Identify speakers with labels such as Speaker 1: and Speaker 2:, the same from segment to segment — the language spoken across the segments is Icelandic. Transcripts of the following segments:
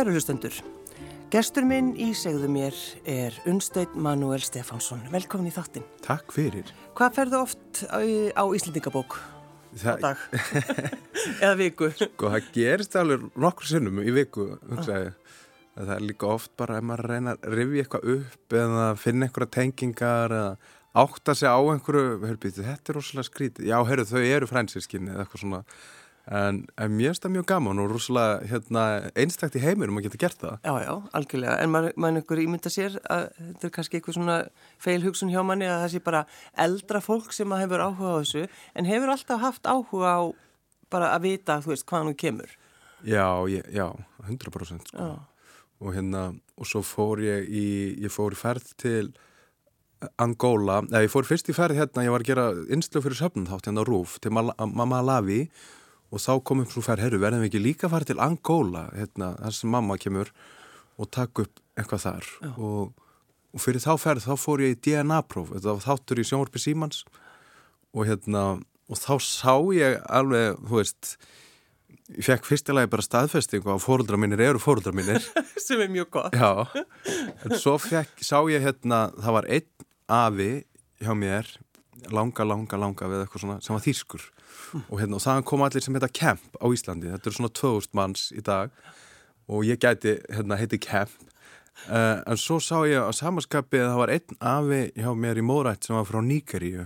Speaker 1: Kæru hlustendur, gestur minn í segðu mér er Unstein Manuel Stefánsson. Velkomin í þáttin.
Speaker 2: Takk fyrir.
Speaker 1: Hvað ferðu oft á, á Íslendingabók
Speaker 2: Það,
Speaker 1: á dag? Eða viku?
Speaker 2: Sko, það gerist alveg nokkur sinnum í viku, hugsaði. Það er líka oft bara ef maður reyna að rifja eitthvað upp eða finna einhverja tengingar eða átta sig á einhverju, heyrðu, þetta er rosalega skrítið. Já, heyrðu, þau eru frænsinskinni eða eitthvað svona. En, en mér finnst það mjög gaman og rosalega hérna, einstakt í heiminum að geta gert það.
Speaker 1: Já, já, algjörlega. En maður, maður einhver ímynda sér að þetta er kannski eitthvað svona feil hugsun hjá manni að það sé bara eldra fólk sem hefur áhuga á þessu en hefur alltaf haft áhuga á bara að vita, þú veist, hvaðan hún kemur.
Speaker 2: Já, ég, já, 100% sko.
Speaker 1: Já.
Speaker 2: Og hérna, og svo fór ég í, ég fór í ferð til Angola, eða ég fór fyrst í ferð hérna, ég var að gera innslög fyrir söfnunþátt hérna á Rúf til Mal Malawi og þá kom upp svo ferð, herru, verðum við ekki líka að fara til Angola, hérna, þar sem mamma kemur og takk upp eitthvað þar. Og, og fyrir þá ferð þá fór ég í DNA-próf, þetta var þáttur í sjónvarpi Símans. Og hérna og þá sá ég alveg, þú veist ég fekk fyrstilega bara staðfestingu að fóröldra mínir eru fóröldra mínir.
Speaker 1: Sem er mjög gott.
Speaker 2: Já, en svo fekk, sá ég hérna, það var einn afi hjá mér, langa, langa, langa við eitthvað svona, sem var þýskur. Og hérna, og það kom allir sem heita Kemp á Íslandi, þetta eru svona 2000 manns í dag. Og ég gæti, hérna, heiti Kemp. Uh, en svo sá ég á samanskapið að það var einn afi hjá mér í Mórætt sem var frá Níkeríu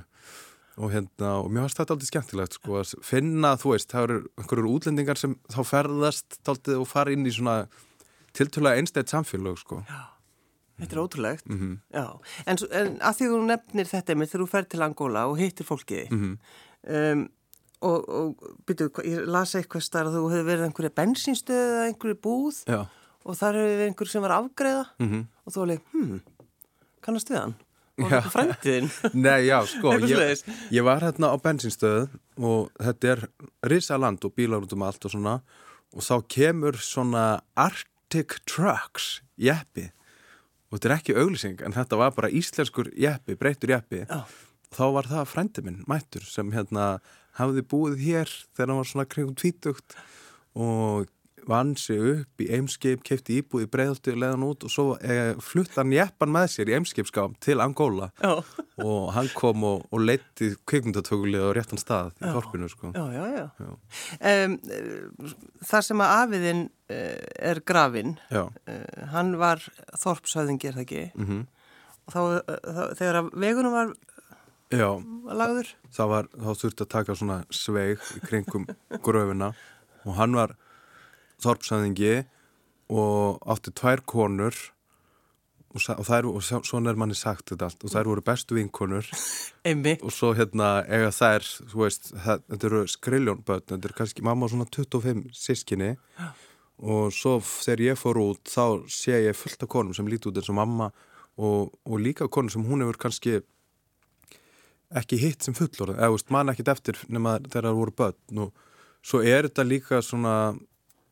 Speaker 2: og hérna, og mér varst þetta aldrei skemmtilegt sko, að finna, þú veist, það eru einhverjur útlendingar sem þá ferðast aldrei og fara inn í svona tiltölulega einstætt samfélag, sko.
Speaker 1: Já, þetta er ótrúlegt.
Speaker 2: Mhm.
Speaker 1: Já, en, en að því þú nefnir þetta með þegar þú fer til Angola og hittir fólkið
Speaker 2: Mhm.
Speaker 1: um, og, og byrju, ég las eitthvað starf að þú hefur verið einhverja bensínstöð eða einhverju búð
Speaker 2: Já,
Speaker 1: og þar hefur verið einhver sem var afgreða
Speaker 2: mhm
Speaker 1: og þú var leik, hm, kannast við hann? Og
Speaker 2: Já.
Speaker 1: þetta frændiðin?
Speaker 2: Nei, já, sko, ég, ég var hérna á bensinstöðu og þetta er risaland og bílar út um allt og svona og þá kemur svona Arctic Trucks jeppi og þetta er ekki auglýsing en þetta var bara íslenskur jeppi, breytur jeppi
Speaker 1: Já.
Speaker 2: þá var það frendi minn, mættur sem hérna hafði búið hér þegar hann var svona kringum tvítugt og vann sig upp í Eimskip, kefti íbúið í breiðaltu, leiðan út og svo e, flutt hann jeppan með sér í Eimskipskám til Angola
Speaker 1: Já,
Speaker 2: og hann kom og, og leitti kvikmyndatökulið á réttan stað í þorpinu sko.
Speaker 1: já, já, já.
Speaker 2: Já.
Speaker 1: Um, þar sem að afiðin uh, er grafin,
Speaker 2: Já.
Speaker 1: uh, hann var þorpshöðingi, er það ekki?
Speaker 2: Mm
Speaker 1: Og þá, þá, þegar að vegunum var
Speaker 2: Já,
Speaker 1: lagður,
Speaker 2: var, þá þurfti að taka svona sveig í kringum gröfina og hann var þorpsæðingi og átti tvær konur og, og, þær, og svo- svona er manni sagt þetta allt. Og þær voru bestu vinkonur. Og svo hérna eiga þær, veist, það, þetta eru skriljónbötn, þetta er kannski mamma á svona 25 sískinni og svo þegar ég fór út þá sé ég fullt af konum sem líti út eins og mamma og, og líka konum sem hún hefur kannski ekki hitt sem fullorð, eða þú veist, man ekkit eftir nema þegar það voru börn. Og svo er þetta líka svona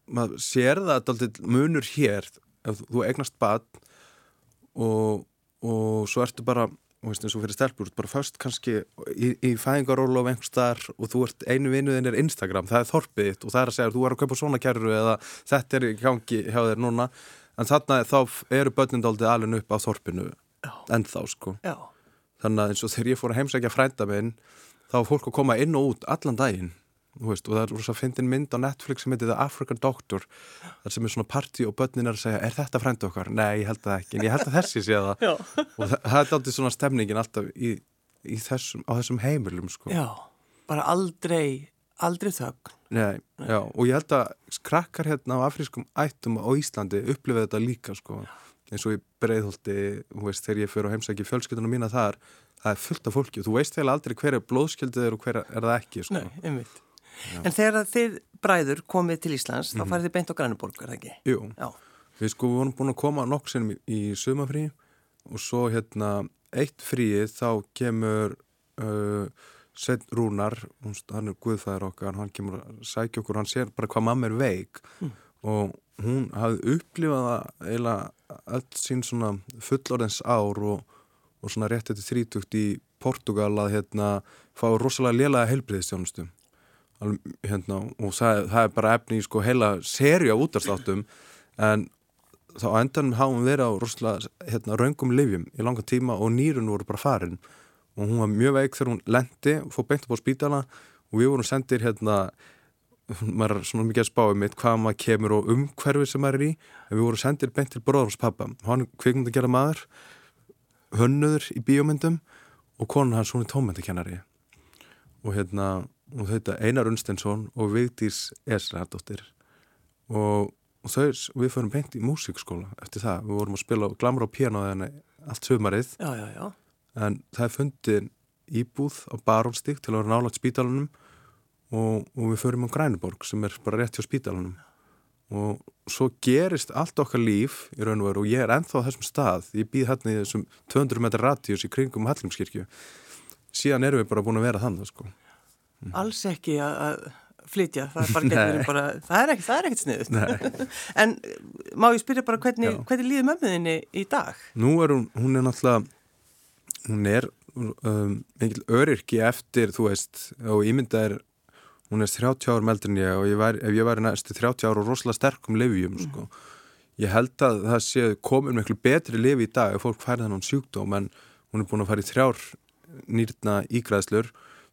Speaker 2: maður sér það alltaf munur hér ef þú eignast börn og, og svo ertu bara og veist eins og fyrir stelpur, bara först kannski í, í fæðingarólu á einhver starf og þú ert einu vinnuðin er Instagram, það er þorpið og það er að segja þú er að kaupa svona kerru eða þetta er í gangi hjá þér núna. En þarna þá eru börnindaldið alveg upp á þorpinu ennþá sko.
Speaker 1: Já,
Speaker 2: þannig að eins og þegar ég fór að heimsækja frænda minn þá fólk að koma inn og út allan daginn veist, og það er rosa fyndin mynd á Netflix sem heitir The African Doctor þar sem er svona party og börnin er að segja er þetta frænda okkar? Nei, ég held það ekki en ég held að þessi sé það og það, það er aldrei svona stemningin alltaf í, í þessum, á þessum heimilum sko.
Speaker 1: já, bara aldrei, aldrei þögn.
Speaker 2: Nei, já, og ég held að krakkar hérna á afrískum ættum á Íslandi upplifa þetta líka sko. eins og í breiðholti veist, þegar ég fyrir á heimsæki fjölskyldunum mína þar það er fullt af fólki og þú veist heila aldrei hver er blóðskildið
Speaker 1: einmitt. En þegar þið bræður komið til Íslands, þá farið þið beint á Grænuborg, er það ekki?
Speaker 2: Jú,
Speaker 1: Já,
Speaker 2: við sko vorum búin að koma nokk sinnum í, í sumafrí og svo hérna eitt fríið þá kemur uh, Sveinn Rúnar, hann er guðfæður okkar, hann kemur að sækja okkur, hann sér bara hvað mamma er veik og hún hafði upplifað eiginlega öll sín svona fullorðins ár og, og svona rétt eftir þrítugt í Portugal að hérna fá rosalega lélega heilbriðistjónustum hérna, og það, það er bara efni í sko heila seri á útastáttum en þá endanum hafum við verið á rosalega hérna, raungum livjum í langa tíma og nýrun voru bara farin. Og hún var mjög veik þegar hún lendi fór beint upp á spítala og við vorum sendir hérna maður er svona mikið að spá um mitt hvað maður kemur og umhverfi sem maður er í en við vorum sendir beint til bróðarins pappa hann kvikmynd að gera maður hönnuður í bíómyndum og konan hans hún er tómyndakennari og hérna og þetta Einar Unstensson og Vigdís Esradóttir. Og, og þau, við förum beint í músikskóla eftir það, við vorum að spila glamra á pianoðinu allt sömarið
Speaker 1: Já, já, já.
Speaker 2: en það er fundin íbúð á Barónstík til að vera nálat spítalunum og, og við förum á Grænuborg sem er bara rétt hjá spítalunum og svo gerist allt okkar líf í raun og veru og ég er enþá á þessum stað. Ég býð hérna í þessum 200 metrar radíus í kringum Hallgrímskirkju. Síðan erum við bara búin að vera þannig sko.
Speaker 1: Alls ekki að, flytja, það er bara bara, það er ekkert, það er ekkert sniðust. en má ég spyrja bara hvernig, hvernig líður mömmuðinni í dag?
Speaker 2: Nú er hún, hún er náttúrulega, hún er um, mikil öryrki eftir, þú veist, og ímyndað er, hún er 30 ára meldur en ég og ég væri, ef ég væri næstu 30 ára og rosalega sterkum livjum, mm. sko. Ég held að það sé komin miklu betri lifi í dag ef fólk færði þannig sjúkdóm en hún er búin að fara í þrjár nýrna ígræðslur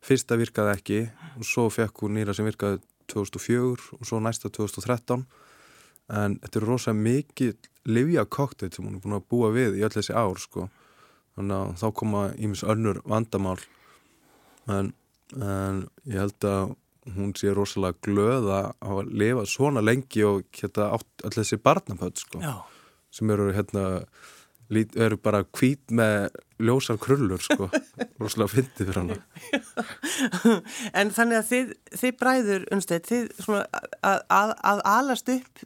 Speaker 2: fyrsta virkaði ekki og svo fekk hún nýra sem virkaði 2004 og svo næsta 2013 en þetta er rosalega mikið livjakoktet sem hún er búin að búa við í öll þessi ár sko. Þannig að þá koma ímis önnur vandamál. En, en ég held að hún sé rosalega glöð að lifa svona lengi og geta átt öll þessi barnapöld sko.
Speaker 1: Já.
Speaker 2: sem eru hérna eru bara hvít með ljósar krullur sko. Rosalega fyndið fyrir hana.
Speaker 1: En þannig að þið, þið bræður unnstætt, þið svona að, að, að alast upp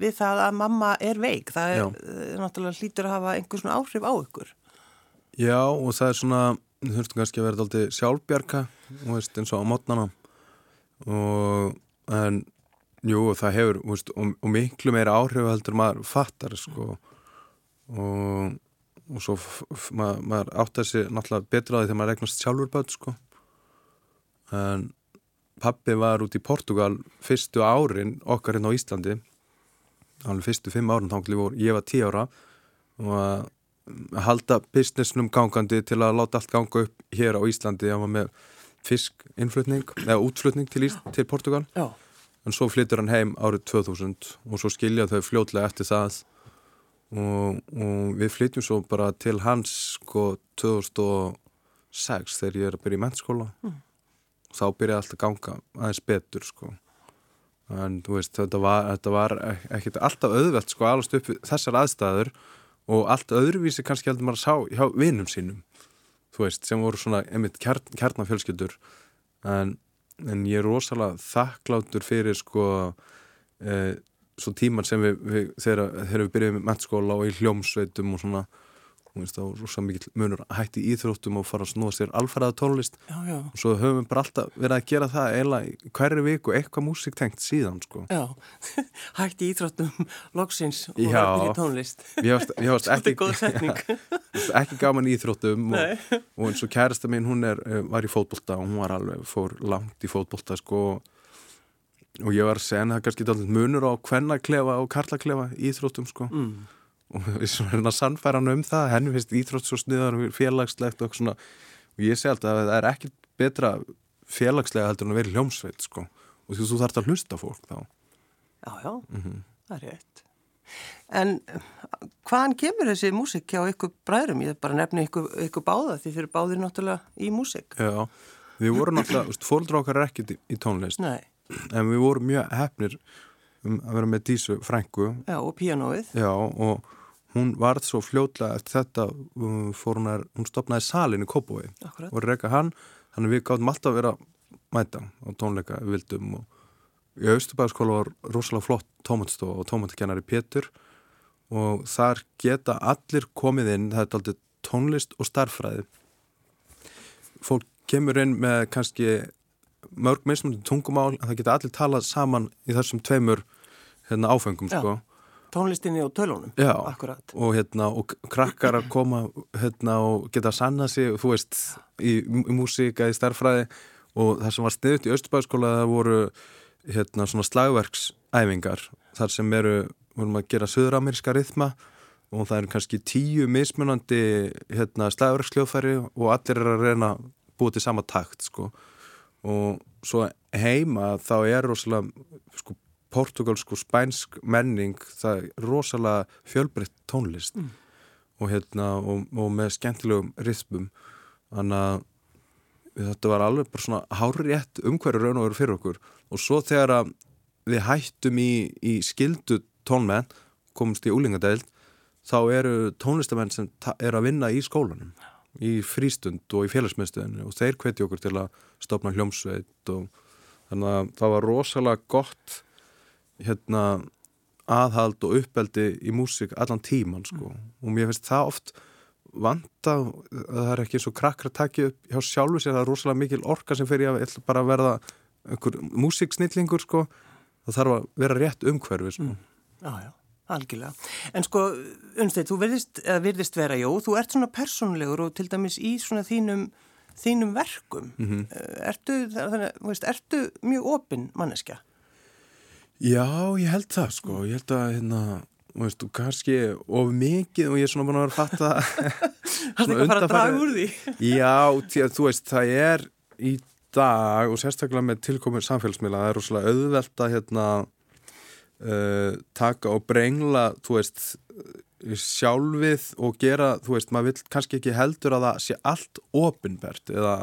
Speaker 1: við það að mamma er veik. Það er, er náttúrulega hlýtur að hafa einhver svona áhrif á ykkur.
Speaker 2: Já og það er svona þú þurftum kannski að vera alltaf sjálfbjarga veist, eins og á mótnana. Og en jú það hefur veist, og, og miklu meira áhrif heldur maður fattar sko og, og svo maður, maður átt að sé náttúrulega betra á því þegar maður regnast sjálfur börn sko. En pappi var út í Portugal fyrstu árin okkar hérna á Íslandi. Alveg fyrstu fimm árin þá ég var tí ára. Og að halda businessnum gangandi til að láta allt ganga upp hér á Íslandi. Það var með fiskinflutning eða útflutning til, Ís til Portugal
Speaker 1: Já.
Speaker 2: en svo flyttur hann heim árið 2000 og svo skilja þau fljótlega eftir það og, og við flytjum svo bara til hans sko 2006 þegar ég er að byrja í mennskóla mm. og þá byrjaði allt að ganga aðeins betur sko. En veist þetta var, þetta var ekkert alltaf auðvelt sko alveg upp þessar aðstæður og allt öðruvísi kannski heldur maður að sá hjá vinnum sínum þú veist, sem voru svona einmitt kjarn, kjarnafjölskyldur. En, en ég er rosalega þakkláttur fyrir sko e, svo tíman sem við, við þegar, þegar við byrjuðum með mennskóla og í hljómsveitum og svona veist, þá er rosalega mikil munur að hætti íþróttum og fara að snúa sér alfæraða tónlist.
Speaker 1: Já, já.
Speaker 2: og svo höfum við bara alltaf verið að gera það eiginlega hverju viku eitthvað músík tengt síðan sko.
Speaker 1: Já, hætti íþróttum loksins og verður í tónlist.
Speaker 2: Ég varst ekki, ekki gaman íþróttum og, og eins og kærasta mín hún er, eh, var í fótbolta og hún var alveg fór langt í fótbolta sko. og ég var að segja en það er kannski munur á hvernaklefa og karlaklefa íþróttum sko. Mm. Og við svona sannfæra hann um það henni finnst íþrótt svo sniðar og félagslegt og svona. Og ég segi alltaf að það er ekkit betra félagslega heldur en að vera hljómsveit sko. Og þú þarfst að hlusta fólk þá.
Speaker 1: Já, já, mm -hmm. það er rétt. En hvaðan kemur þessi músik hjá ykkur bræðrum? Ég bara nefni ykkur, ykkur báða því þeir eru báðir náttúrulega í músik
Speaker 2: Já, við vorum náttúrulega, fólkdra okkar er ekkit í, í tónlist.
Speaker 1: Nei.
Speaker 2: En við vorum mjög hefnir um að vera með dísu frængu
Speaker 1: Já, og píanóið.
Speaker 2: Já, og hún varð svo fljótlega eftir þetta um, fór hún að, hún stopnaði salin í Kópói og reyka hann, þannig við gáttum alltaf að vera mæta á tónleika við vildum og í Austubæðaskóla var rosalega flott tómatstof og tómatakennari Pétur. Og þar geta allir komið inn, það er aldrei tónlist og starfræði fólk kemur inn með kannski mörg mismundi tungumál en það geta allir talað saman í þessum tveimur hérna, áfengum sko.
Speaker 1: Tónlistinni og tölunum
Speaker 2: Já,
Speaker 1: Akkurat.
Speaker 2: og hérna og krakkar að koma hérna og geta að sanna sig þú veist, í, í músíka í starfræði og það sem var sniðut í Östubæðskóla það voru hérna svona slagverksæfingar. Þar sem eru vorum að gera söðurameríska rithma og það er kannski tíu mismunandi hérna, slæðursljóðfæri og allir er að reyna búa til sama takt sko. Og svo heima þá er rosalega sko, portugalsk og spænsk menning það er rosalega fjölbreytt tónlist. Mm. og, hérna, og, og með skemmtilegum rithmum. Þannig að þetta var alveg bara svona hárétt umhverju raun og veru fyrir okkur. Og svo þegar við hættum í, í skildu tónmenn komumst í úlingadeild þá eru tónlistamenn sem eru að vinna í skólanum í frístund og í félagsmyndstöðinu og þeir hveti okkur til að stopna hljómsveit og þannig að það var rosalega gott hérna aðhald og uppeldi í músík allan tíman sko mm. og mér finnst það oft vanda það er ekki eins og krakkar að takja upp hjá sjálfu sér það er rosalega mikil orka sem fer ég að bara verða einhver músíksnillingur sko það þarf að vera rétt umhverfi sko. mm.
Speaker 1: Já, já, algjörlega en sko, Unstein, þú verðist, verðist vera jó, þú ert svona personlegur og til dæmis í svona þínum þínum verkum mm -hmm. ertu, þannig, veist, ertu mjög opinn manneskja?
Speaker 2: Já, ég held það sko, ég held að hérna veist, kannski of mikið og ég er svona búin að vera að fatta
Speaker 1: Það er ekki að fara að draga úr því
Speaker 2: Já, þú veist, það er í dag og sérstaklega með tilkominn samfélagsmiðla, það er rosalega auðvelt að hérna uh, taka og brengla þú veist, sjálfið og gera, þú veist, maður vil kannski ekki heldur að það sé allt ofinbært eða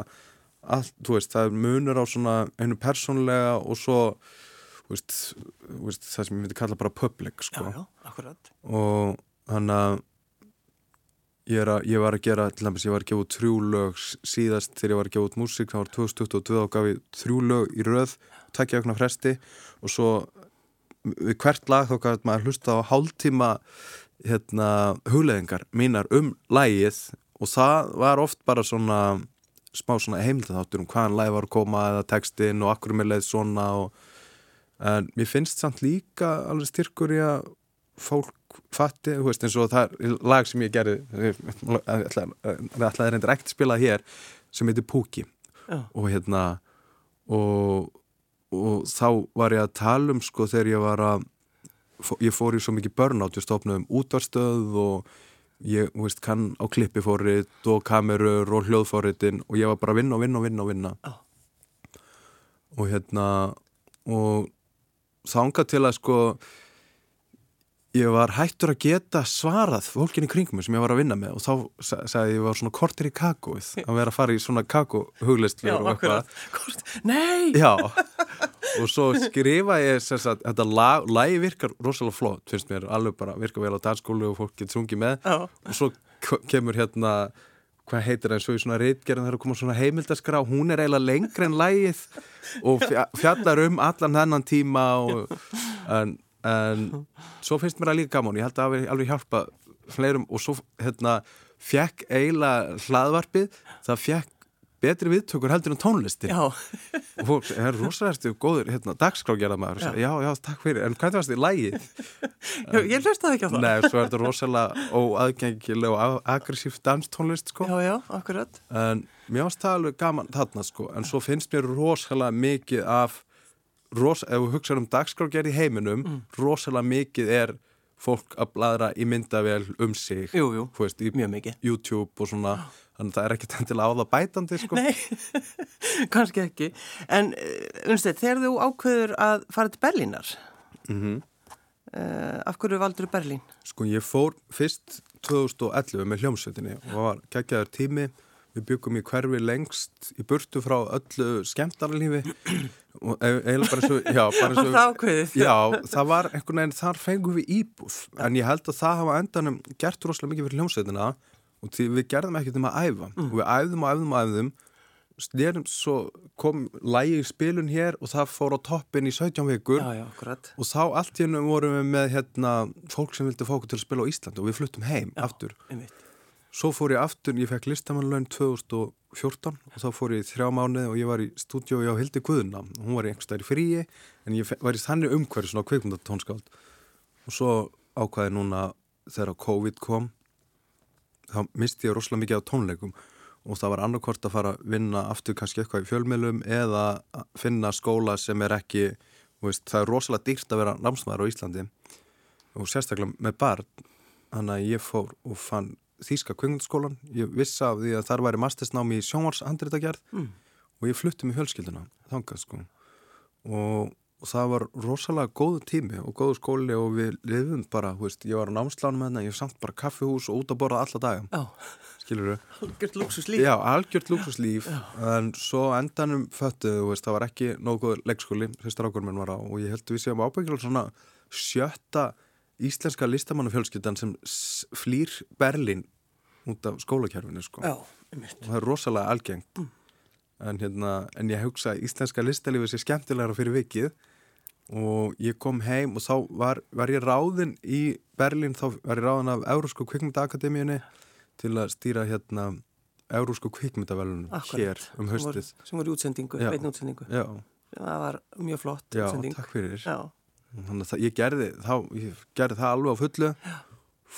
Speaker 2: allt, þú veist, það er munur á svona einu persónlega og svo veist, veist, það sem ég myndi kalla bara public sko.
Speaker 1: Já, já, akkurat
Speaker 2: og þannig að ég, að ég var að gera, til dæmis ég var að gefa út þrjú lög síðast þegar ég var að gefa út músík það var 2022 og gaf ég þrjú lög í röð takkja okna fresti og svo hvert lag þá gaf maður hlusta á hálftíma hérna, hugleðingar mínar um lægið og það var oft bara svona smá svona heimildatháttur um hvaðan læg var að koma eða textin og akkur með leið svona og en mér finnst samt líka alveg styrkur í að fólk fatti, þú veist, eins og það er lag sem ég gerði við ætlaði reyndir ekkert spilað hér sem heitir Púki Já. og hérna og, og þá var ég að tala um sko þegar ég var að ég fór í svo mikið börnátt við stofnum útvarstöð og ég, þú veist, kann á klippifórið og kamerur og hljóðfóriðin og ég var bara að vinna og vinna og vinna og vinna. Oh. og hérna og þánga til að sko ég var hættur að geta svarað fólkin í kringum sem ég var að vinna með og þá sagði ég var svona kortir í kakóið að vera að fara í svona kakóhuglistlu og eitthvað.
Speaker 1: Nei!
Speaker 2: Já, og svo skrifa ég sagt, þetta lag, lagi virkar rosalega flott, finnst mér, alveg bara virka vel á danskólu og fólk getur sungið með Já. og svo kemur hérna hvað heitir það og í svona reitgerðin það er að koma svona heimildaskrá, hún er eiginlega lengri en lægið og fjallar um allan hennan tíma og, en, en svo finnst mér það líka gaman, ég held að það alveg hjálpað fleirum og svo hérna fekk eiginlega hlaðvarpið það fekk betri viðtökur heldur en tónlistin.
Speaker 1: Já.
Speaker 2: Og fólk, það er rosalega góður hérna, dagskrágerða maður, já. já, já, takk fyrir. En hvað er það í lægið?
Speaker 1: Já, ég hlustaði ekki á það.
Speaker 2: Nei, svo er þetta rosalega óaðgengileg og aggressíft danstónlist, sko.
Speaker 1: Já, já, akkurat.
Speaker 2: En mér ást það alveg gaman þarna, sko. En svo finnst mér rosalega mikið af ros, ef við hugsaðum um dagskrágerð í heiminum, mm. rosalega mikið er fólk að bladra í myndavél um sig
Speaker 1: Jú, jú,
Speaker 2: veist,
Speaker 1: mjög mikið
Speaker 2: YouTube og svona Þannig að það er ekki tendilega á það bætandi, sko.
Speaker 1: Nei, kannski ekki. En, eh, unnstætt, þegar þú ákveður að fara til Berlínar, mm -hmm. uh, af hverju valdur Berlín?
Speaker 2: Sko, ég fór fyrst 2011 með hljómsveitinni og var kækjaður tími. Við byggum í hverfi lengst í burtu frá öllu skemmtarlífi og eiginlega bara svo, já, bara
Speaker 1: svo. Það ákveðið.
Speaker 2: Já, það var einhvern veginn, þar fengum við íbúð. En ég held að það hafa endanum gert rosalega mikið fyrir hljómsveitina og því við gerðum ekkert um að æfa mm. og við æfðum og æfðum og æfðum snerum svo kom lægi í spilun hér og það fór á toppin í 17 vikur
Speaker 1: já, já,
Speaker 2: og þá allt í hennum vorum við með hérna, fólk sem vildi fóku til að spila á Ísland og við fluttum heim já, aftur
Speaker 1: einmitt.
Speaker 2: Svo fór ég aftur, ég fekk listamannlaun 2014 og þá fór ég þrjá mánuði og ég var í stúdjói á Hildi Guðuna hún var í einhverstaðir fríi en ég var í þannig umhverju svona kveikmundatónskáld og svo ákvaði núna þegar COVID kom þá misti ég rosalega mikið á tónleikum. Og það var annarkort að fara að vinna aftur kannski eitthvað í fjölmjölum eða finna skóla sem er ekki veist, það er rosalega dýrt að vera námsmaður á Íslandi. Og sérstaklega með barn. Þannig að ég fór og fann Þíska kvingundaskólan, ég vissi af því að þar væri mastersnámi í sjónvarshandritagerð mm. og ég flutti með fjölskylduna þangað sko. Og, og það var rosalega góðu tími og góðu skóli og við lifum bara, veist, ég var á námslánum með hennar, ég samt bara kaffihús og út að borða alla daga.
Speaker 1: Já,
Speaker 2: skilur þau?
Speaker 1: algjört luxuslíf
Speaker 2: Já, algjört lúksuslíf en svo endanum föttuðu, það var ekki nógu leikskóli, sýstar ákvörðum minn var á og ég held að við séum ábyggilega svona sjötta íslenska listamannafjölskyldan sem flýr Berlín út af skólakerfinu sko.
Speaker 1: Já,
Speaker 2: og það er rosalega algengt. En, hérna, en ég hugsa að íslenska listalífi sé skemmtilegra fyrir vikið. Og ég kom heim og þá var, var ég ráðinn í Berlín, þá var ég ráðinn af Eurósku kvikmyndaakademíunni til að stýra hérna Eurósku kvikmyndavelunum hér um haustið.
Speaker 1: Sem voru útsendingu,
Speaker 2: Já.
Speaker 1: beinn útsendingu.
Speaker 2: Já,
Speaker 1: Það var mjög flott
Speaker 2: já,
Speaker 1: útsending.
Speaker 2: takk fyrir.
Speaker 1: Já,
Speaker 2: Þannig að ég gerði, þá, ég gerði það alveg á fullu.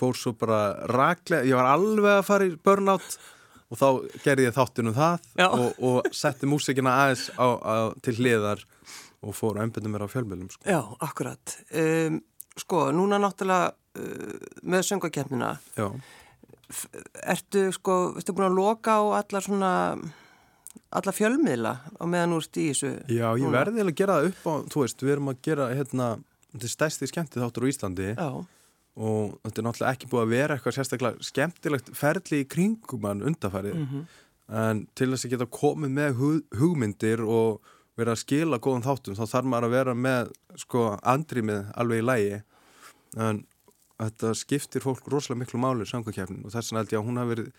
Speaker 2: Fór svo bara raklega, ég var alveg að fara í burnout og þá gerði ég þáttinu það og, og setti músikina aðeins á, á, til hliðar og fór að einbynda mér á fjölmjölum sko.
Speaker 1: já, akkurat. Um, Sko, núna náttúrulega uh, með söngakefnina Ertu, sko, ertu búin að loka á allar svona alla fjölmiðla á meðan úr þessu
Speaker 2: Já ég verði að gera það upp á, þú veist, við erum að gera hérna, þetta stæsti skemmtið þáttur á Íslandi
Speaker 1: Já,
Speaker 2: og þetta er náttúrulega ekki búið að vera eitthvað sérstaklega skemmtilegt ferli í kringum hann undarfærið
Speaker 1: Mhm.
Speaker 2: en til þess að geta komið með hug, hugmyndir og vera að skila góðum þáttum þá þarf maður að vera með sko andrýmið alveg í lægi en þetta skiptir fólk rosalega miklu máli sangakefnin og þess vegna held ég að hún hafi verið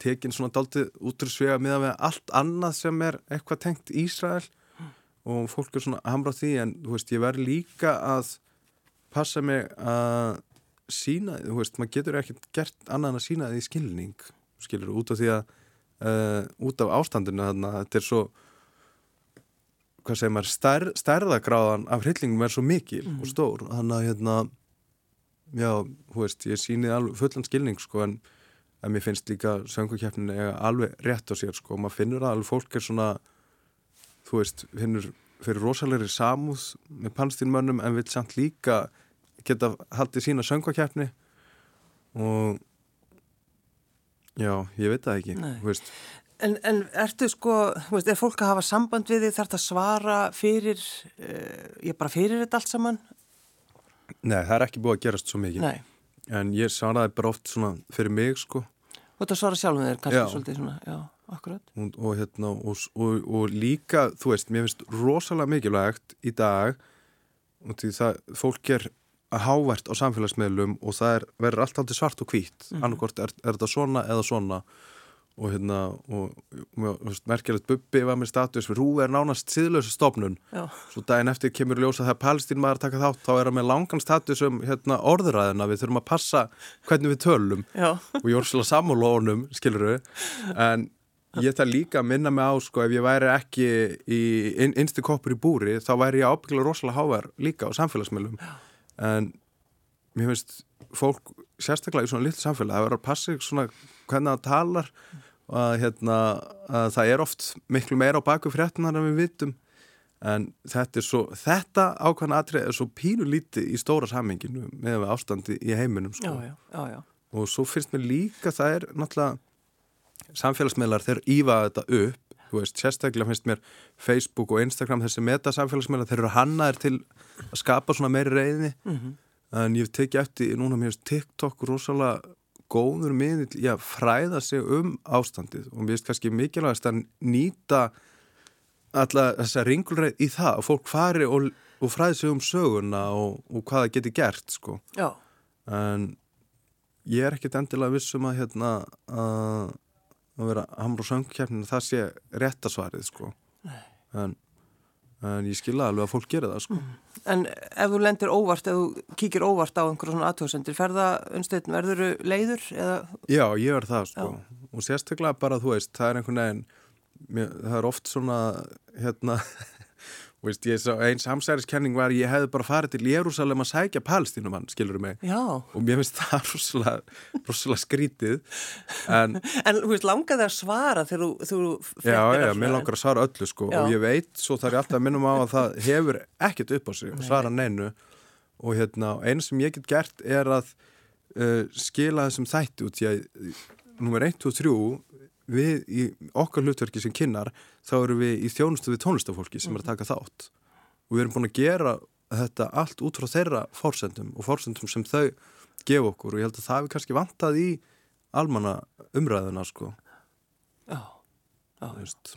Speaker 2: tekin svona daldið út úr svega með að allt annað sem er eitthvað tengt Ísrael og fólk er svona hamra á því en þú veist ég verð líka að passa mig að sína, þú veist, maður getur ekkert gert annað en að sína því skilning skilur, út af því að uh, út af ástandinu þarna, þetta er svo hvað segir maður, stær, stærðagráðan af hryllingum er svo mikil og stór þannig að hérna já, þú veist, ég síni alveg fullan skilning sko, en, en mér finnst líka söngukefnin eiga alveg rétt á sér sko, og maður finnur að alveg fólk er svona þú veist, finnur fyrir rosalegri samúð með palstínmönnum en vil samt líka geta haldið sína söngakefni og já, ég veit það ekki veist,
Speaker 1: En, en ertu sko, veist, er fólk að hafa samband við þig, þarf það að svara fyrir, uh, ég bara fyrir þetta allt saman?
Speaker 2: nei, það er ekki búið að gerast svo mikið.
Speaker 1: Nei,
Speaker 2: en ég svaraði bara oft svona fyrir mig sko
Speaker 1: þú ert að svara sjálfum þér, kannski
Speaker 2: Já.
Speaker 1: svolítið svona, já, akkurat.
Speaker 2: og, og, hérna, og, og, og líka, þú veist, mér finnst rosalega mikilvægt í dag og því það, fólk er hávert á samfélagsmiðlum og það er, verður allt aldrei svart og hvít mm annarkort er, er þetta svona eða svona og hérna, og, og merkilegt Bubbi var með status Rúi er nánast síðlösa stofnun.
Speaker 1: Já,
Speaker 2: svo daginn eftir kemur í ljós að það er Palestín maður að taka þátt, þá er það með langan status um hérna, orðuræðina, við þurfum að passa hvernig við tölum
Speaker 1: já,
Speaker 2: og ég voru svolítið sammála honum, skilur við en ég það líka að minna mig á sko ef ég væri ekki í inn, innstu koppur í búri þá væri ég ábyggilega rosalega hávar líka á samfélagsmiðlum. En mér finnst fólk sérstaklega í svona litlu samfélag það verður að passa hvernig það talar að, hérna, að það er oft miklu meira á baku fréttunar en við vitum en þetta svo þetta ákvæmna atrið er svo pínu lítið í stóra samhenginu með ástandi í heiminum sko
Speaker 1: já, já, já.
Speaker 2: og svo finnst mér líka það er náttúrulega samfélagsmiðlar þeir ífa þetta upp þú veist, sérstaklega finnst mér Facebook og Instagram þessi meta samfélagsmiðlar þeir eru hannaðir til að skapa svona meiri reyði
Speaker 1: Mhm.
Speaker 2: en ég tekið eftir núna mér finnst TikTok rosalega góður miðill í að fræða sig um ástandið. Og mér finnst kannski mikilvægast að nýta alla þessa ringulreið í það og fólk fari og, og fræði sig um söguna og, og hvað það geti gert sko.
Speaker 1: Já,
Speaker 2: en ég er ekkit endilega vissum að hérna að, að vera hamra og söngkeppninu það sé réttasvarið sko. En, en ég skilða alveg að fólk gera það sko.
Speaker 1: En ef þú lendir óvart, ef þú kíkir óvart á einhverjum svona aðtöðsendir, ferða unnsteinn, verður þú leiður eða,
Speaker 2: Já, ég er það sko. Og sérstaklega bara þú veist, það er einhvern veginn það er oft svona hérna veist, ég sá eins samsæriskenning var ég hefði bara farið til Jérúsalem að sækja palstínumann, skilur mig?
Speaker 1: Já,
Speaker 2: og mér finnst það rosalega, skrítið en
Speaker 1: en veist, langaði að svara þegar þú,
Speaker 2: Já, já,
Speaker 1: svona-
Speaker 2: mér langar að svara öllu sko
Speaker 1: Já.
Speaker 2: og ég veit, svo þarf ég alltaf að minnum á að það hefur ekkert upp á sig að svara neinu. Og hérna, eina sem ég get gert er að uh, skila þessum þætti út að nummer 1, 2 og 3 við í okkar hlutverki sem kynnar þá eru við í þjónustu við tónlistafólki sem er að taka þátt. Og við erum búin að gera þetta allt út frá þeirra fórsendum og fórsendum sem þau gefa okkur. Og ég held að það er kannski vantað í almanna umræðuna sko.
Speaker 1: Já, já.
Speaker 2: veist.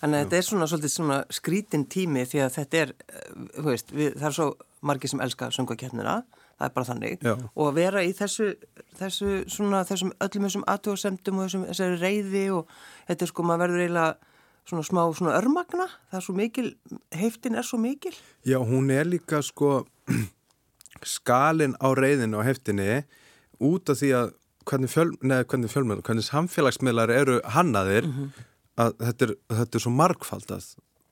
Speaker 1: Þannig að þetta er svona svolítið svona skrítin tími því að þetta er, eh, veist, við, það er svo margir sem elska söngakernina, það er bara þannig
Speaker 2: Já.
Speaker 1: og að vera í þessu, þessu svona, þessum öllum þessum aðtjóðsendum og þessum, þessari reyði og þetta er sko, maður verður eiginlega svona smá svona örmagna, það er svo mikil, heiftin er svo mikil.
Speaker 2: Já, hún er líka sko skalin á reyðinu og heftinni út af því að hvernig, fjöl, neð, hvernig fjölmjöl, hvernig samfélagsmiðlar eru hannaðir að þetta er, þetta er svo margfaldað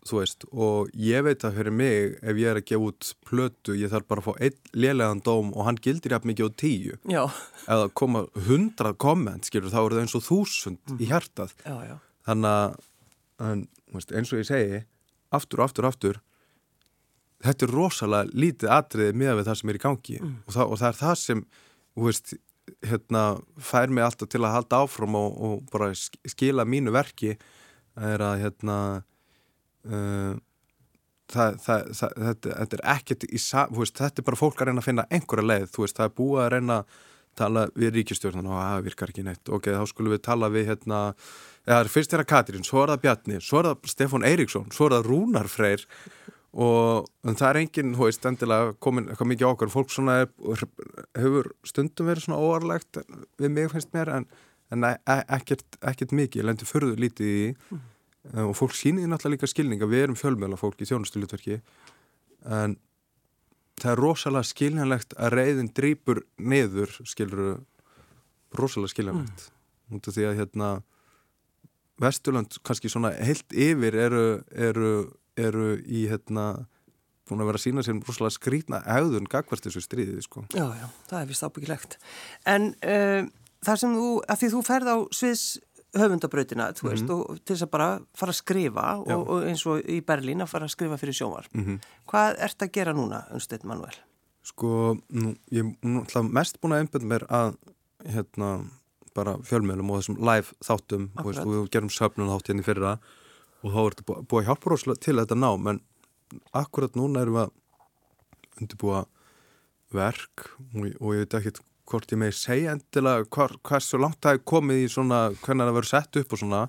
Speaker 2: þú veist og ég veit að fyrir mig ef ég er að gefa út plötu ég þarf bara að fá einn lélegan dóm og hann gildir jafn mikið á tíu.
Speaker 1: Já,
Speaker 2: eða koma hundrað komment skilur þá eru það eins og þúsund í hjartað.
Speaker 1: Já, já.
Speaker 2: þannig að veist, eins og ég segi aftur aftur aftur þetta er rosalega lítið atriði með við það sem er í gangi. Og, það, og það er það sem þú veist, hérna, fær mig alltaf til að halda áfram og, og bara sk- skila mínu verki er að hérna uh, það, það, það, þetta, þetta er ekkert í veist, þetta er bara fólk að reyna að finna einhverja leið, veist, það er búið að reyna að tala við ríkistjórnum og það virkar ekki neitt. Ok, þá skulum við tala við hérna eða fyrst er það Katrín, svo er það Bjarni svo er það Stefán Eiríksson, svo er það Rúnar Freyr og það er enginn, þú veist, endilega komin eitthvað mikið okkar, fólk svona hefur stundum verið svona óarlegt við mig finnst mér, en, en e- e- ekkert, ekkert mikið, ég lendi förðu lítið í mm. Og fólk sýnir náttúrulega líka skilninga, við erum fjölmjöla fólk í þjónustulutverki en það er rosalega skiljanlegt að reyðin drýpur niður, skiluru rosalega skiljanlegt út af því að hérna Vesturland kannski svona heilt yfir eru, eru, eru í hérna búin að vera að sína sér rosalega skrýtna auðun gagvart þessu stríðið sko.
Speaker 1: Já, já, það er vist ábyggilegt. En uh, það sem þú, að því þú ferð á sviðs höfundabrautina, þú veist, og til þess að bara fara að skrifa og, og eins og í Berlín að fara að skrifa fyrir sjónvar.
Speaker 2: Mhm.
Speaker 1: Hvað ert að gera núna, Unsteinn Manuel?
Speaker 2: Sko, nú, ég er mest búin að einbjönd mér að hérna bara fjölmjölum og þessum live þáttum þú veist, og við gerum söfnun þátt hérna í fyrra og þá er þetta bú- búið að hjálpa rosalega til þetta ná, en akkurat núna erum við að undirbúa verk og, og ég veit ekki hvort ég megi segja endilega hvar, hversu langt það er komið í svona hvernig það verður sett upp og svona.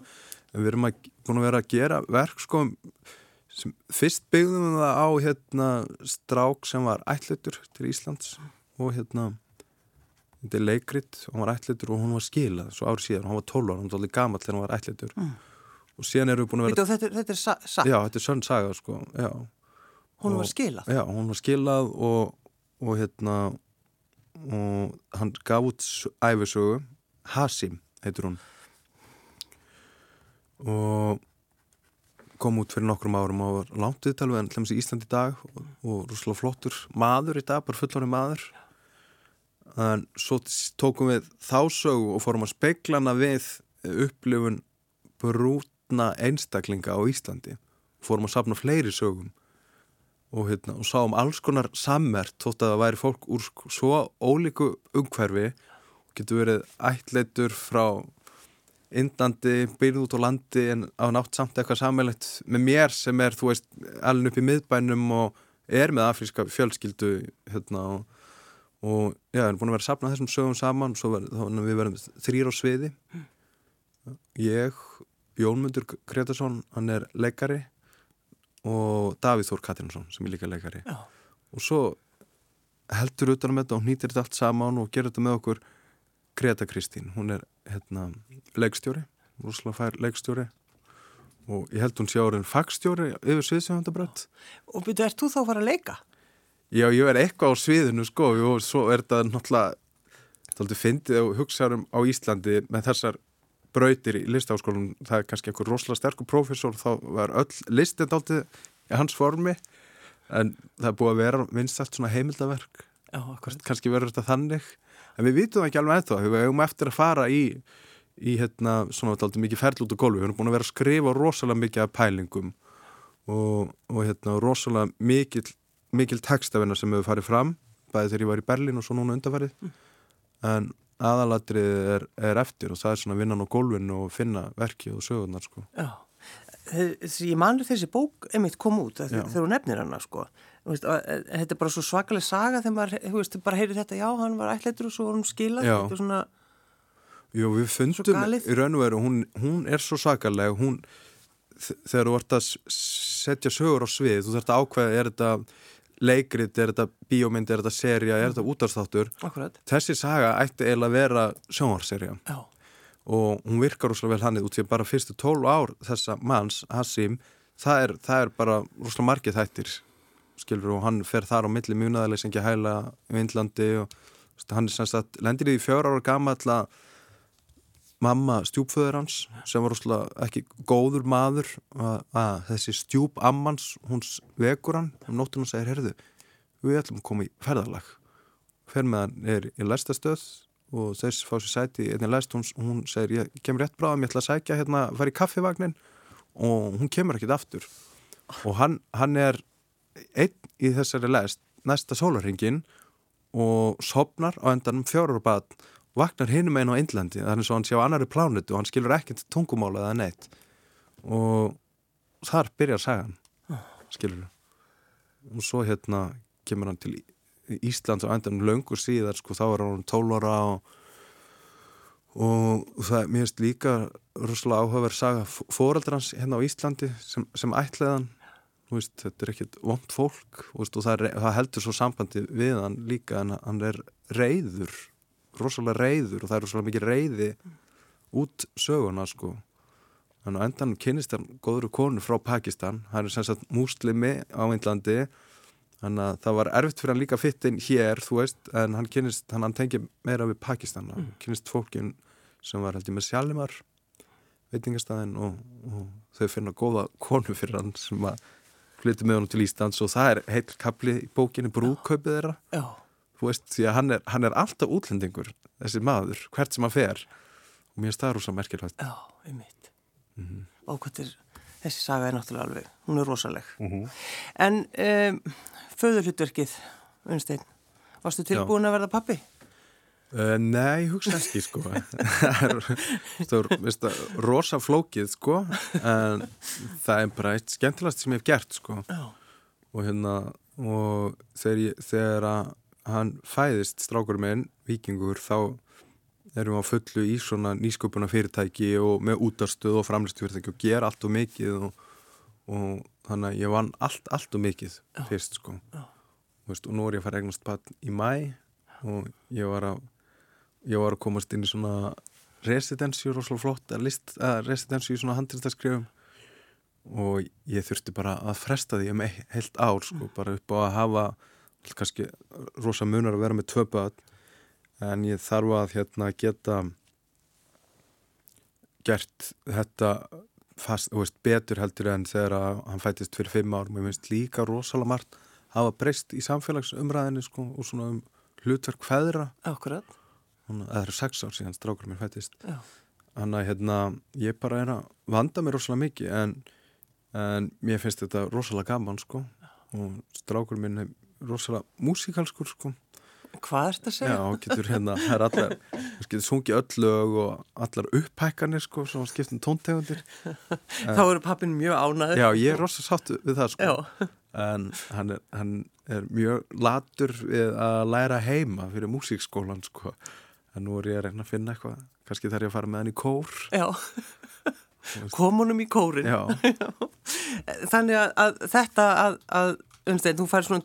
Speaker 2: En við erum að, búin að vera að gera verk sko sem, fyrst byggðum við það á hérna strák sem var ætlutur til Íslands og hérna þetta er leikrit og hann var ætlutur og hún var skilað svo árið síðan, hann var 12 ára, hann var alveg gamall þegar hann var ætlutur
Speaker 1: Mm.
Speaker 2: og síðan erum við búin að vera
Speaker 1: þetta, þetta er sa satt,
Speaker 2: já, þetta er sönn saga sko já,
Speaker 1: hún var
Speaker 2: og-
Speaker 1: skilað.
Speaker 2: já, hún var skilað og, og hérna og hann gaf út æfisögu Hasim heitur hún. Og kom út fyrir nokkrum árum og var langt viðtal við hann hlæmis í Ísland í dag og, og rúslega flottur maður í dag, bara fullorinn maður. En svo tókum við þá sögu og fórum að speikla hana við upplifun brútna einstaklinga á Íslandi. Fórum að safna fleiri sögum og, hérna, og sáum alls konar sammert þótt að það væri fólk úr svo ólíku umhverfi getur verið ættleitur frá Indlandi, byrð út á landi en á nátt samt eitthvað sammeilegt með mér sem er, þú veist, alveg upp í miðbænum og er með afríska fjölskyldu hérna og, og já, erum búin að vera að sapna þessum sögum saman þá, við verðum þrýr á sviði. Ég, Jónmundur Gretarsson, hann er leikari og Davíð Þór Katrinsson sem er líka leikari
Speaker 1: Já.
Speaker 2: og svo heldur utanum þetta og hnýtir þetta allt saman og gerir þetta með okkur Greta Kristín, hún er hérna leikstjóri, rúslega fær leikstjóri og ég held hún sé áriðin fagstjóri yfir sviðsjöfundabrönd
Speaker 1: Og byrju, ert þú þá að fara að leika?
Speaker 2: Já, ég er eitthvað á sviðinu sko og svo er þetta náttúrulega þáttu fyndið og hugsaðum á Íslandi með þessar brautir í listaháskólum það er kannski einhver rosalega sterkur prófessor þá var öll listin dálítið í hans formi en það er búið að vera vinstalt svona heimildaverk
Speaker 1: Já,
Speaker 2: kannski verður þetta þannig en við vitum það ekki alveg ennþá við hefum eftir að fara í í hérna svona dálítið mikið ferl út á gólfi við erum búin að vera að skrifa rosalega mikið af pælingum og, og hérna rosalega mikið mikil textavinna sem hefur farið fram bæði þegar ég var í Berlín og svo núna undarfarið en aðalatrið er, er eftir og það er svona vinnan á gólfinu og finna verki og sögurnar sko.
Speaker 1: Já, þessi, ég manur þessi bók einmitt kom út þegar þú nefnir hana sko. Veist, að, þetta er bara svo svakalega saga þegar maður, þú veist, bara heyrir þetta já, hann var ætlættur og svo hann skilað.
Speaker 2: Já.
Speaker 1: þetta er svona,
Speaker 2: Jú, við fundum í raun og veru, hún, hún er svo sakaleg, hún, þegar þú vart að setja sögur á svið, þú þarft að ákveða, er þetta leikrit, er þetta bíómynd, er þetta serja, er þetta útarstáttur,
Speaker 1: akkurat
Speaker 2: þessi saga ætti eiginlega að vera sjónvarserja og hún virkar rosalega vel hann út því að bara fyrstu 12 ár þessa manns, Hassim, það er, það er bara rosalega margið þættir, skilur, og hann fer þar á milli ekki hæla í Indlandi og hann er semst að lendir í fjóra ára gama að mamma stjúpföður hans sem var rosalega ekki góður maður að, að þessi stjúp ammans hún s- vekur hann um nóttun og segir herðu, við ætlum að koma í ferðalag. Fer með hann er í lestastöð og þess fá sér sæti einnig lest, hún, hún segir ég kemur rétt bráðum, ég ætla að sækja hérna, fara í kaffivagnin. Og hún kemur ekkit aftur. Og hann, hann er einn í þessari lest næsta sólarhingin og sopnar á endanum fjórar og bad vaknar hinum einn á Indlandi þannig svo hann sé á annari plánutu og hann skilur ekkert tungumála eða neitt. Og þar byrjar sagan skilur og svo hérna kemur hann til Í- Íslands á endanum löngu síðar sko þá var hann 12 ára og, og það mér finnst líka rosalega áhugaverð saga fóraldrans hérna á Íslandi sem, sem ætlaðan veist, þetta er ekkert vond fólk veist, og það, er, það heldur svo sambandi við hann líka en hann er reyður rosalega reyður og það er rosalega mikið reyði út söguna sko. En á endan kynist hann góður konu frá Pakistan. Hann er sem sagt múslimi á Índlandi þannig að það var erfitt fyrir hann líka fitt inn hér þú veist en hann kynist, hann, hann tengið meira við Pakistan. Hann kynist fólkin sem var held ég með sjálfumar veitingastæðin og, og þau finna góða konu fyrir hann sem að flyttu með honum til Íslands. Og það er heil kapli í bókinni brúðkaupið þeirra.
Speaker 1: Já,
Speaker 2: þú veist, því að hann er, hann er alltaf útlendingur þessi maður, hvert sem hann fer. Og mér er það rosa merkilvægt
Speaker 1: já, einmitt. Og hvað er þessi saga er náttúrulega alveg, hún er rosaleg. En um, föðurhlutverkið Unnstein, varstu tilbúin að verða pappi?
Speaker 2: uh, Nei, ég hugsa ekki sko. Það er rosa flókið sko. En það er bara eitt skemmtilegast sem ég hef gert sko.
Speaker 1: Já,
Speaker 2: og hérna og þegar, ég, þegar að hann fæðist strákur minn, vikingur þá erum við á fullu í svona nýsköpuna fyrirtæki og með útarstöð og framlistu fyrirtæki og gera allt og mikið og, og þannig að ég vann allt, allt og mikið fyrst sko. Veist, og nú er ég að fara eignast bann í mæ og ég var að ég var að komast inn í svona residensi, rosalega flott list, að residensi í svona handriðstaskrifum og ég þurfti bara að fresta því um heilt ár sko, bara upp á að hafa kannski rosa munar að vera með tvö börn en ég þarf að hérna geta gert þetta fast, veist, betur heldur en þegar hann fættist fyrir fimm árum. Ég finnst líka rosalega margt hafa breyst í samfélagsumræðinni sko, og svona um hlutverk feðra.
Speaker 1: Akkurat.
Speaker 2: Það eru sex ár síðan strákur mér fættist.
Speaker 1: Já,
Speaker 2: Þannig að hérna, ég bara er að vanda mér rosalega mikið en, en mér finnst þetta rosalega gaman sko. Og strákur minn rosalega músikalskur sko.
Speaker 1: Hvað ert að segja?
Speaker 2: Já, getur hérna, það er allar þú getur sungið öll lög og allar upphækkanir sko, svona skiptum tóntegundir.
Speaker 1: Þá eru pappin mjög ánæður
Speaker 2: Já, ég er rosalega sátt við það sko.
Speaker 1: Já.
Speaker 2: en hann er, hann er mjög latur við að læra heima fyrir músíkskólan sko. En nú er ég að reyna að finna eitthvað. Kannski þarf ég að fara með hann í kór.
Speaker 1: Já, komunum í kórin
Speaker 2: Já,
Speaker 1: Þannig að, að þetta að, að Unnstein, þú fær svona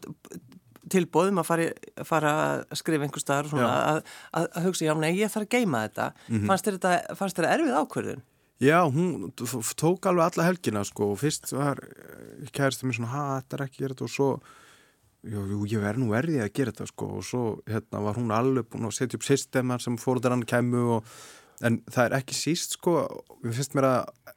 Speaker 1: tilbóðum að fara, fara að skrifa einhver staðar svona, að, að, að hugsa, já, nei, ég þarf að geima þetta. Fannst þér þetta, fannst þér erfið ákvörðun?
Speaker 2: Já hún tók alveg alla helgina sko og fyrst var kærstu mér svona, ha, þetta er ekki þetta? Og svo jú, ég verð nú verði að gera þetta sko. Og svo hérna var hún alveg búin að setja upp systemar sem fórðarann kemur og en það er ekki síst sko við finnst mér að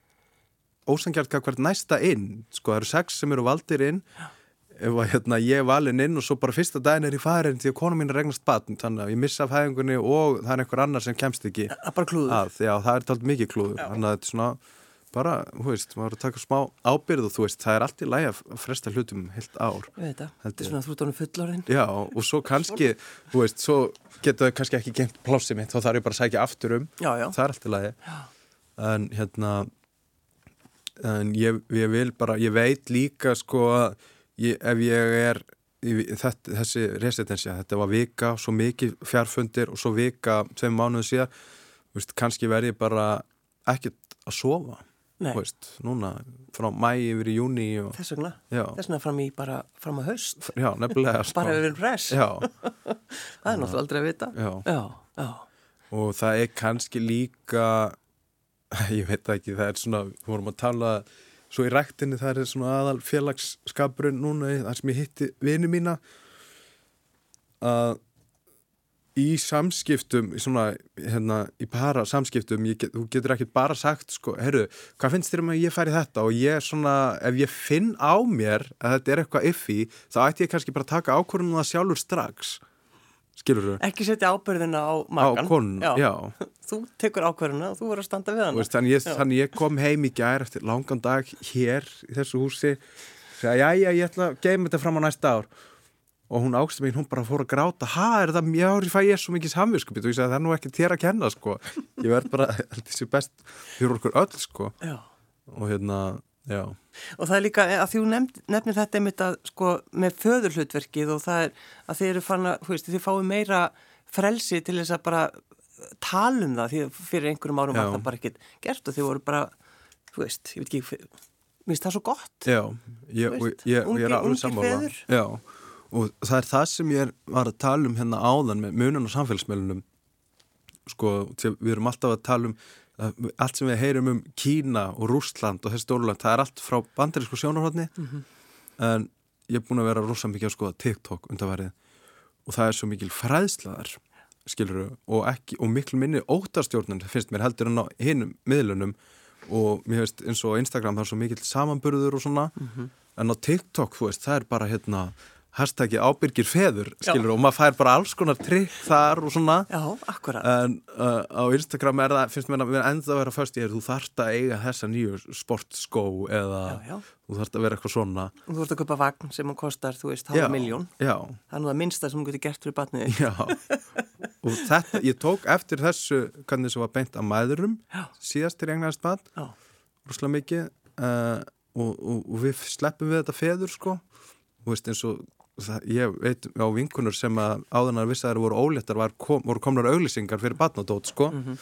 Speaker 2: ósangjart hvað hvert næsta inn sko það eru sex sem eru valdir inn. Ef að hérna, ég er valinn inn og svo bara fyrsta daginn er ég farin því að konu mín er regnast batn þannig að ég missa fæðingunni og það er einhver annar sem kemst ekki
Speaker 1: bara klúður.
Speaker 2: að, það er talt mikið klúður þannig að þetta er svona bara, þú veist, maður er að taka smá ábyrð og þú veist, það er allt í læg að fresta hlutum heilt ár.
Speaker 1: Ég veit það, þetta er svona þrúttónu fullorinn.
Speaker 2: Já, og svo kannski, þú veist, svo geta þau kannski ekki gengt plássið mitt, þá þarf ég bara að sækja aftur um.
Speaker 1: Já, já.
Speaker 2: Það er allt í lægi. En hérna, en ég, ég vil bara, ég veit líka sko að ég, ef ég er þetta, þessi residensja, þetta var vika svo mikið fjárfundir og svo vika tveim mánuðu síðan, veist, kannski verð ég bara ekkert að sofa veist, núna frá mæ yfir í júni og...
Speaker 1: þess vegna, þess vegna fram í bara fram á haust.
Speaker 2: Já, nefnilega
Speaker 1: sko. bara yfir press það er náttúrulega aldrei að vita.
Speaker 2: Já. Já, og það er kannski líka ég veit ekki, það er svona, við vorum að tala svo í ræktinni það er svona aðal félagsskapurinn núna þar sem ég hitti vini mína að í samskiptum, svona, hérna, í para samskiptum, get, þú getur ekki bara sagt, sko, herru, hvað finnst þér um að ég færi þetta? Og ég svona, ef ég finn á mér að þetta er eitthvað iffi, þá ætti ég kannski bara taka ákvörðunum það sjálfur strax skilur þú?
Speaker 1: Ekki setja ábyrðina á makan.
Speaker 2: Á konun, já. já.
Speaker 1: Þú tekur ábyrðina og þú verður að standa við hana.
Speaker 2: Þannig ég, þannig ég kom heim í gær eftir langan dag hér í þessu húsi og já, já, ég ætla að geima þetta fram á næsta ár og hún ágst mér, hún bara fór að gráta ha, er það mjög, ég fæ ég svo mikið samvinskupið og ég sagði það er nú ekki þér að kenna, sko ég verð bara, þetta er best fyrir okkur öll, sko
Speaker 1: já.
Speaker 2: og hérna Já.
Speaker 1: Og það er líka að því hún nefnir þetta einmitt að sko með föðurhlutverkið og það er að þið eru fann að, hú veist, þið fáið meira frelsi til þess að bara tala um það því fyrir einhverjum árum var það bara ekkert gert og þið voru bara, þú veist, ég veit ekki, minnst það svo gott.
Speaker 2: Já, ég, veist, ég, ungi, ég er alveg sammála. Já, og það er það sem ég var að tala um hérna áðan með munun og samfélagsmeilunum, sko, við erum alltaf að tala um allt sem við heyrum um Kína og Rúsland og þessi stórland, það er allt frá bandarísku sjónarhóttni mm -hmm. en ég er búin að vera rosa mikið að skoða TikTok undanverið og það er svo mikil fræðslaðar skiluru, og, ekki, og miklu minni óttarstjórnun finnst mér heldur en á hinnum miðlunum og mér veist eins og Instagram það er svo mikil samanburður og svona mm -hmm. en á TikTok, þú veist, það er bara hérna hashtaggi ábyrgir feður skilur, og maður fær bara alls konar trikk þar og svona.
Speaker 1: Já,
Speaker 2: en uh, á Instagram er það, finnst mér að vera enda að vera först ég er, þú þart að eiga þessa nýju sportskó eða
Speaker 1: já, já.
Speaker 2: þú þart að vera eitthvað svona.
Speaker 1: Þú þart að köpa vagn sem kostar, þú veist, halva miljón það er nú það minnsta sem þú getur gert fyrir batnið
Speaker 2: og þetta ég tók eftir þessu, hvernig þessu var beint að mæðurum síðast til engnaðist bat rúslega mikið uh, og, og, og við sleppum við þetta feður sko. Og veist eins og það, ég veit á vinkunur sem að áðanar vissi að það voru óléttar kom, voru komnar auglýsingar fyrir batnadót sko. Mm -hmm.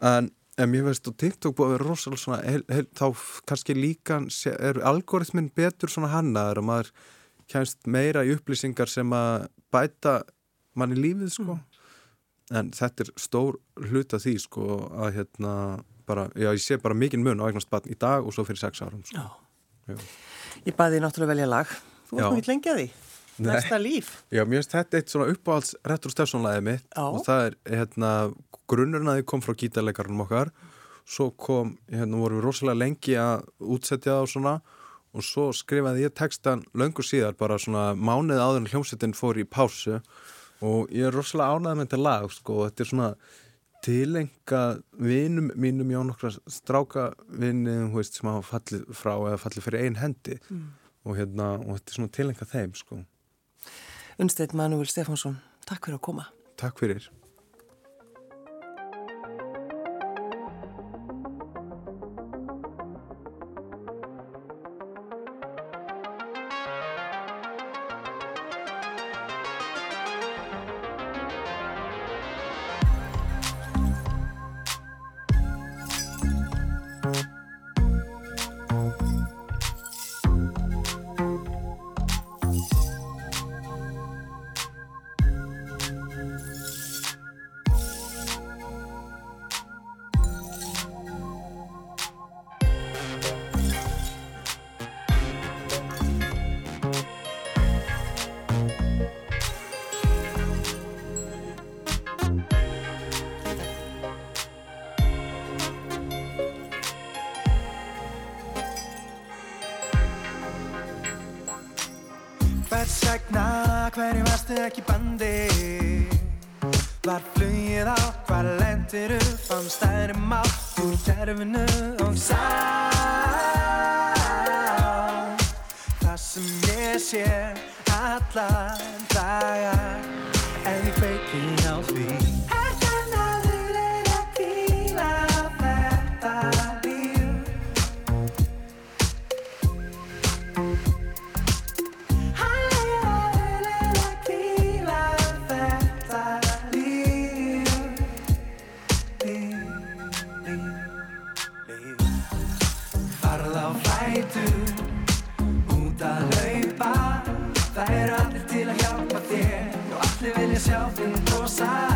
Speaker 2: en, en mér veist og TikTok búið að vera rosalega svona heil, heil, þá kannski líka er algoritmin betur svona hannaður og maður kemst meira í upplýsingar sem að bæta mann í lífið sko. Mm. en þetta er stór hlut af því sko að hérna bara, já ég sé bara mikinn mun á eignast batn í dag og svo fyrir sex árum sko.
Speaker 1: Ég bæði náttúrulega velja lag. Þú varst mjög lengi að því Næsta líf.
Speaker 2: Já, mér finnst þetta eitt svona uppáhalds Retro Stefsonlæði mitt. Já. og það er hérna, grunnurinn að þið kom frá gítarleikarunum okkar. Svo kom, hérna vorum við rosalega lengi að útsetja það og svona. Og svo skrifaði ég textan löngu síðar bara svona mánuð áður en hljómsettin fór í pásu. Og ég er rosalega ánæðið með þetta lag sko. Og þetta er svona tilenga vinum mínum já nokkra stráka hú veist, sem hafa fallið frá eða fallið fyrir einn hendi. Mm. og hérna, og þetta er svona tilenga þeim sko
Speaker 1: Unnsteit Manuel Stefánsson, takk fyrir að koma.
Speaker 2: Takk fyrir.
Speaker 1: sem ég sé alla daga en ég veit ekki ná því. rosa.